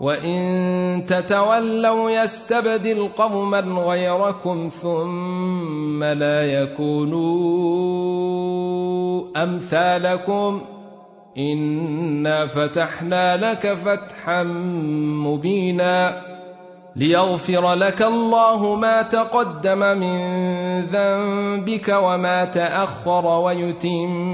وان تتولوا يستبدل قوما غيركم ثم لا يكونوا امثالكم انا فتحنا لك فتحا مبينا ليغفر لك الله ما تقدم من ذنبك وما تاخر ويتم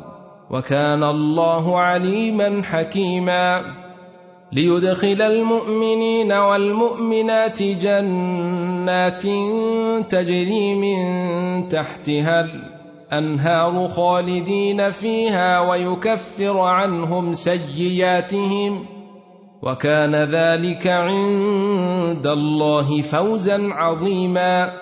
وكان الله عليما حكيما. ليدخل المؤمنين والمؤمنات جنات تجري من تحتها الأنهار خالدين فيها ويكفر عنهم سيئاتهم. وكان ذلك عند الله فوزا عظيما.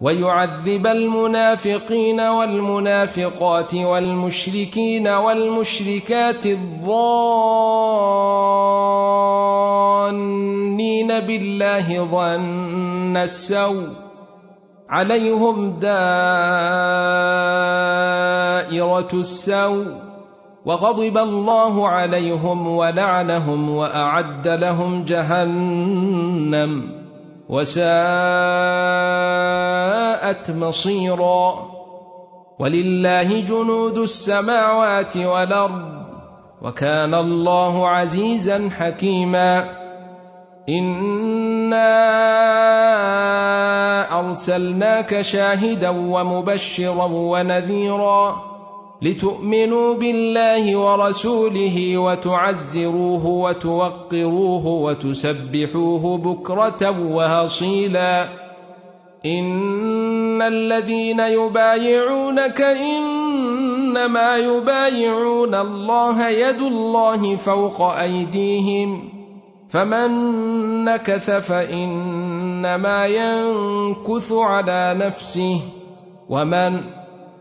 ويعذب المنافقين والمنافقات والمشركين والمشركات الظانين بالله ظن السوء عليهم دائرة السوء وغضب الله عليهم ولعنهم وأعد لهم جهنم وساءت مصيرا ولله جنود السماوات والأرض وكان الله عزيزا حكيما إنا أرسلناك شاهدا ومبشرا ونذيرا لتؤمنوا بالله ورسوله وتعزروه وتوقروه وتسبحوه بكرة وهصيلا إن الذين يبايعونك إنما يبايعون الله يد الله فوق أيديهم. فمن نكث فإنما ينكث على نفسه. ومن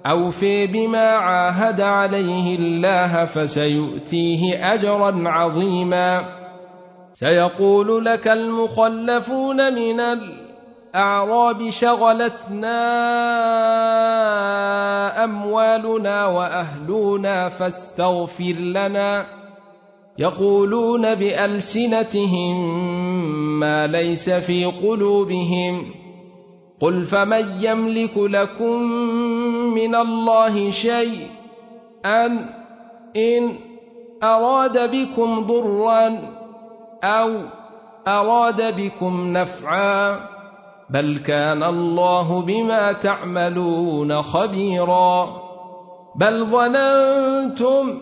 أوفي بما عاهد عليه الله فسيؤتيه أجرا عظيما. سيقول لك المخلفون من الأعراب شغلتنا أموالنا وأهلنا فاستغفر لنا. يقولون بألسنتهم ما ليس في قلوبهم. قل فمن يملك لكم من الله شيء ان ان اراد بكم ضرا أو اراد بكم نفعا بل كان الله بما تعملون خبيرا بل ظننتم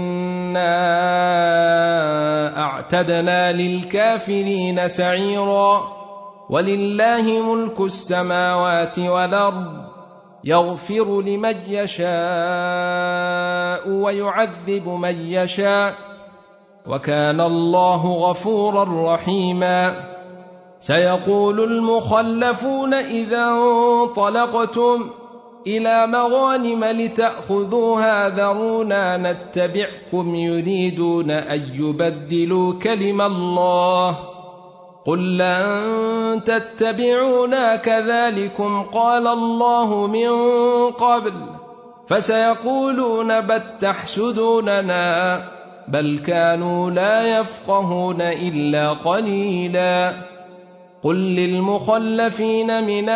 فإنا أعتدنا للكافرين سعيرا ولله ملك السماوات والأرض يغفر لمن يشاء ويعذب من يشاء وكان الله غفورا رحيما سيقول المخلفون اذا انطلقتم إلى مغانم لتأخذوها ذرونا نتبعكم يريدون أن يبدلوا كلم الله. قل لن تتبعونا كذلكم قال الله من قبل. فسيقولون بل تحسدوننا. بل كانوا لا يفقهون إلا قليلا. قل للمخلفين من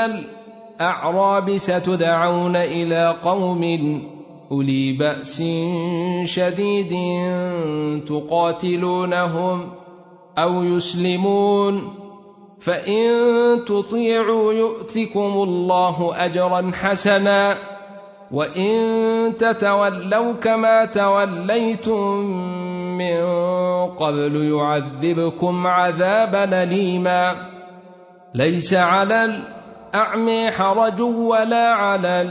الاعراب ستدعون إلى قوم أولي بأس شديد تقاتلونهم أو يسلمون فإن تطيعوا يؤتكم الله أجرا حسنا وإن تتولوا كما توليتم من قبل يعذبكم عذابا أليما ليس على الاعمي حرج ولا على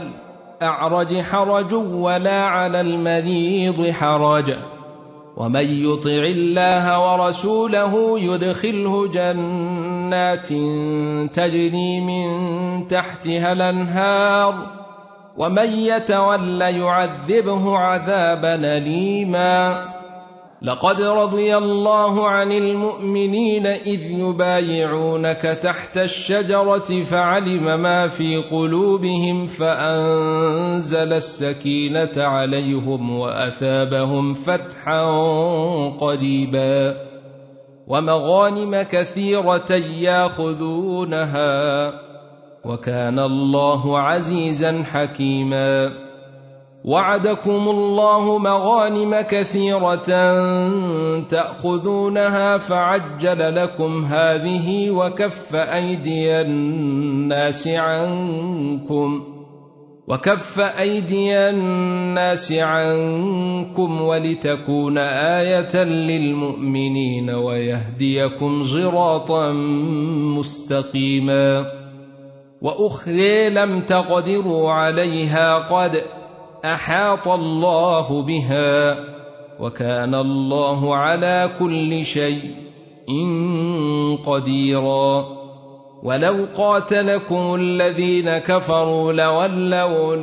الأعرج حرج ولا على المريض حرج. ومن يطع الله ورسوله يدخله جنات تجري من تحتها الأنهار. ومن يتول يعذبه عذابا أليما. لقد رضي الله عن المؤمنين إذ يبايعونك تحت الشجرة فعلم ما في قلوبهم فأنزل السكينة عليهم وأثابهم فتحا قريبا ومغانم كثيرة ياخذونها وكان الله عزيزا حكيما وعدكم الله مغانم كثيرة تأخذونها فعجل لكم هذه وكف أيدي الناس عنكم وكف أيدي الناس عنكم ولتكون آية للمؤمنين ويهديكم صراطا مستقيما وأخرى لم تقدروا عليها قد أحاط الله بها وكان الله على كل شيء قديرا. ولو قاتلكم الذين كفروا لولوا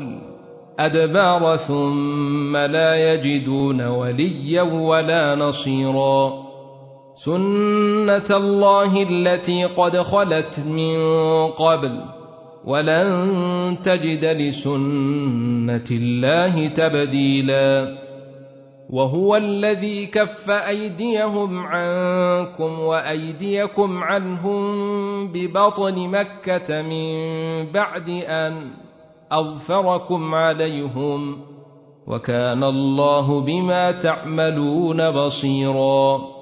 الأدبار ثم لا يجدون وليا ولا نصيرا. سنة الله التي قد خلت من قبل ولن تجد لسنة الله تبديلا. وهو الذي كف أيديهم عنكم وأيديكم عنهم ببطن مكة من بعد أن أظفركم عليهم. وكان الله بما تعملون بصيرا.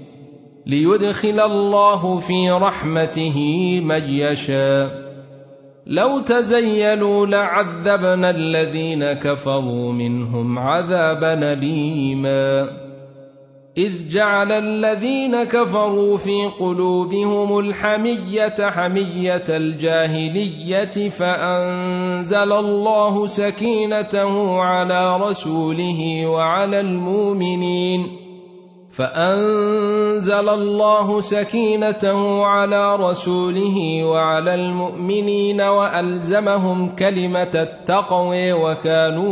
ليدخل الله في رحمته من يشاء. لو تزيلوا لعذبنا الذين كفروا منهم عذابا اليما. إذ جعل الذين كفروا في قلوبهم الحمية حمية الجاهلية فأنزل الله سكينته على رسوله وعلى المؤمنين. فأنزل الله سكينته على رسوله وعلى المؤمنين وألزمهم كلمة التقوى وكانوا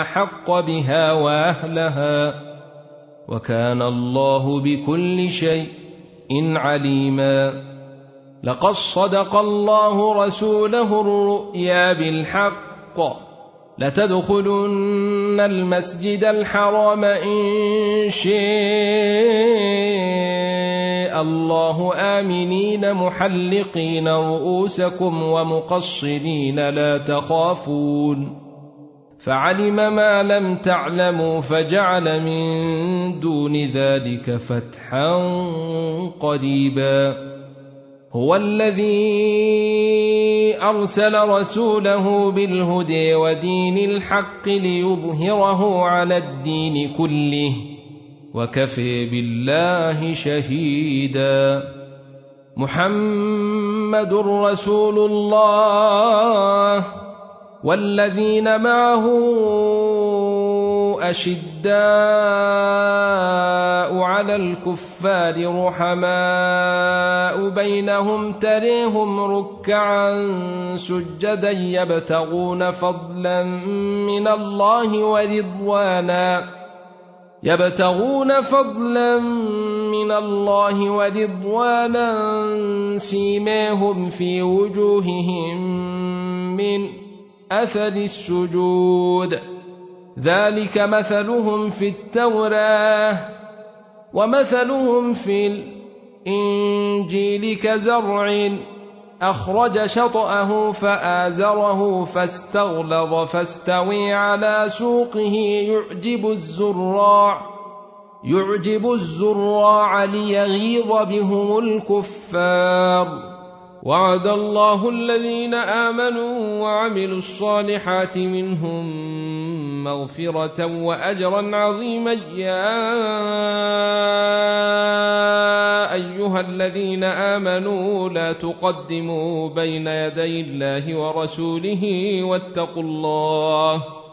أحق بها وأهلها وكان الله بكل شيء عليما. لقد صدق الله رسوله الرؤيا بالحق. لتدخلن المسجد الحرام إن شاء الله آمنين محلقين رؤوسكم ومقصرين لا تخافون فعلم ما لم تعلموا فجعل من دون ذلك فتحا قريبا هو الذي أرسل رسوله بالهدى ودين الحق ليظهره على الدين كله وكفي بالله شهيدا. محمد رسول الله والذين معه أشداء على الكفار رحماء بينهم تريهم ركعا سجدا يبتغون فضلا من الله ورضوانا يبتغون فضلا من الله ورضوانا سيماهم في وجوههم من أثر السجود ذلك مثلهم في التوراة ومثلهم في الإنجيل كزرع أخرج شطأه فآزره فاستغلظ فاستوي على سوقه يعجب الزراع يعجب الزراع ليغيظ بهم الكفار وعد الله الذين آمنوا وعملوا الصالحات منهم مغفرة وأجرا عظيما. يا أيها الذين آمنوا لا تقدموا بين يدي الله ورسوله واتقوا الله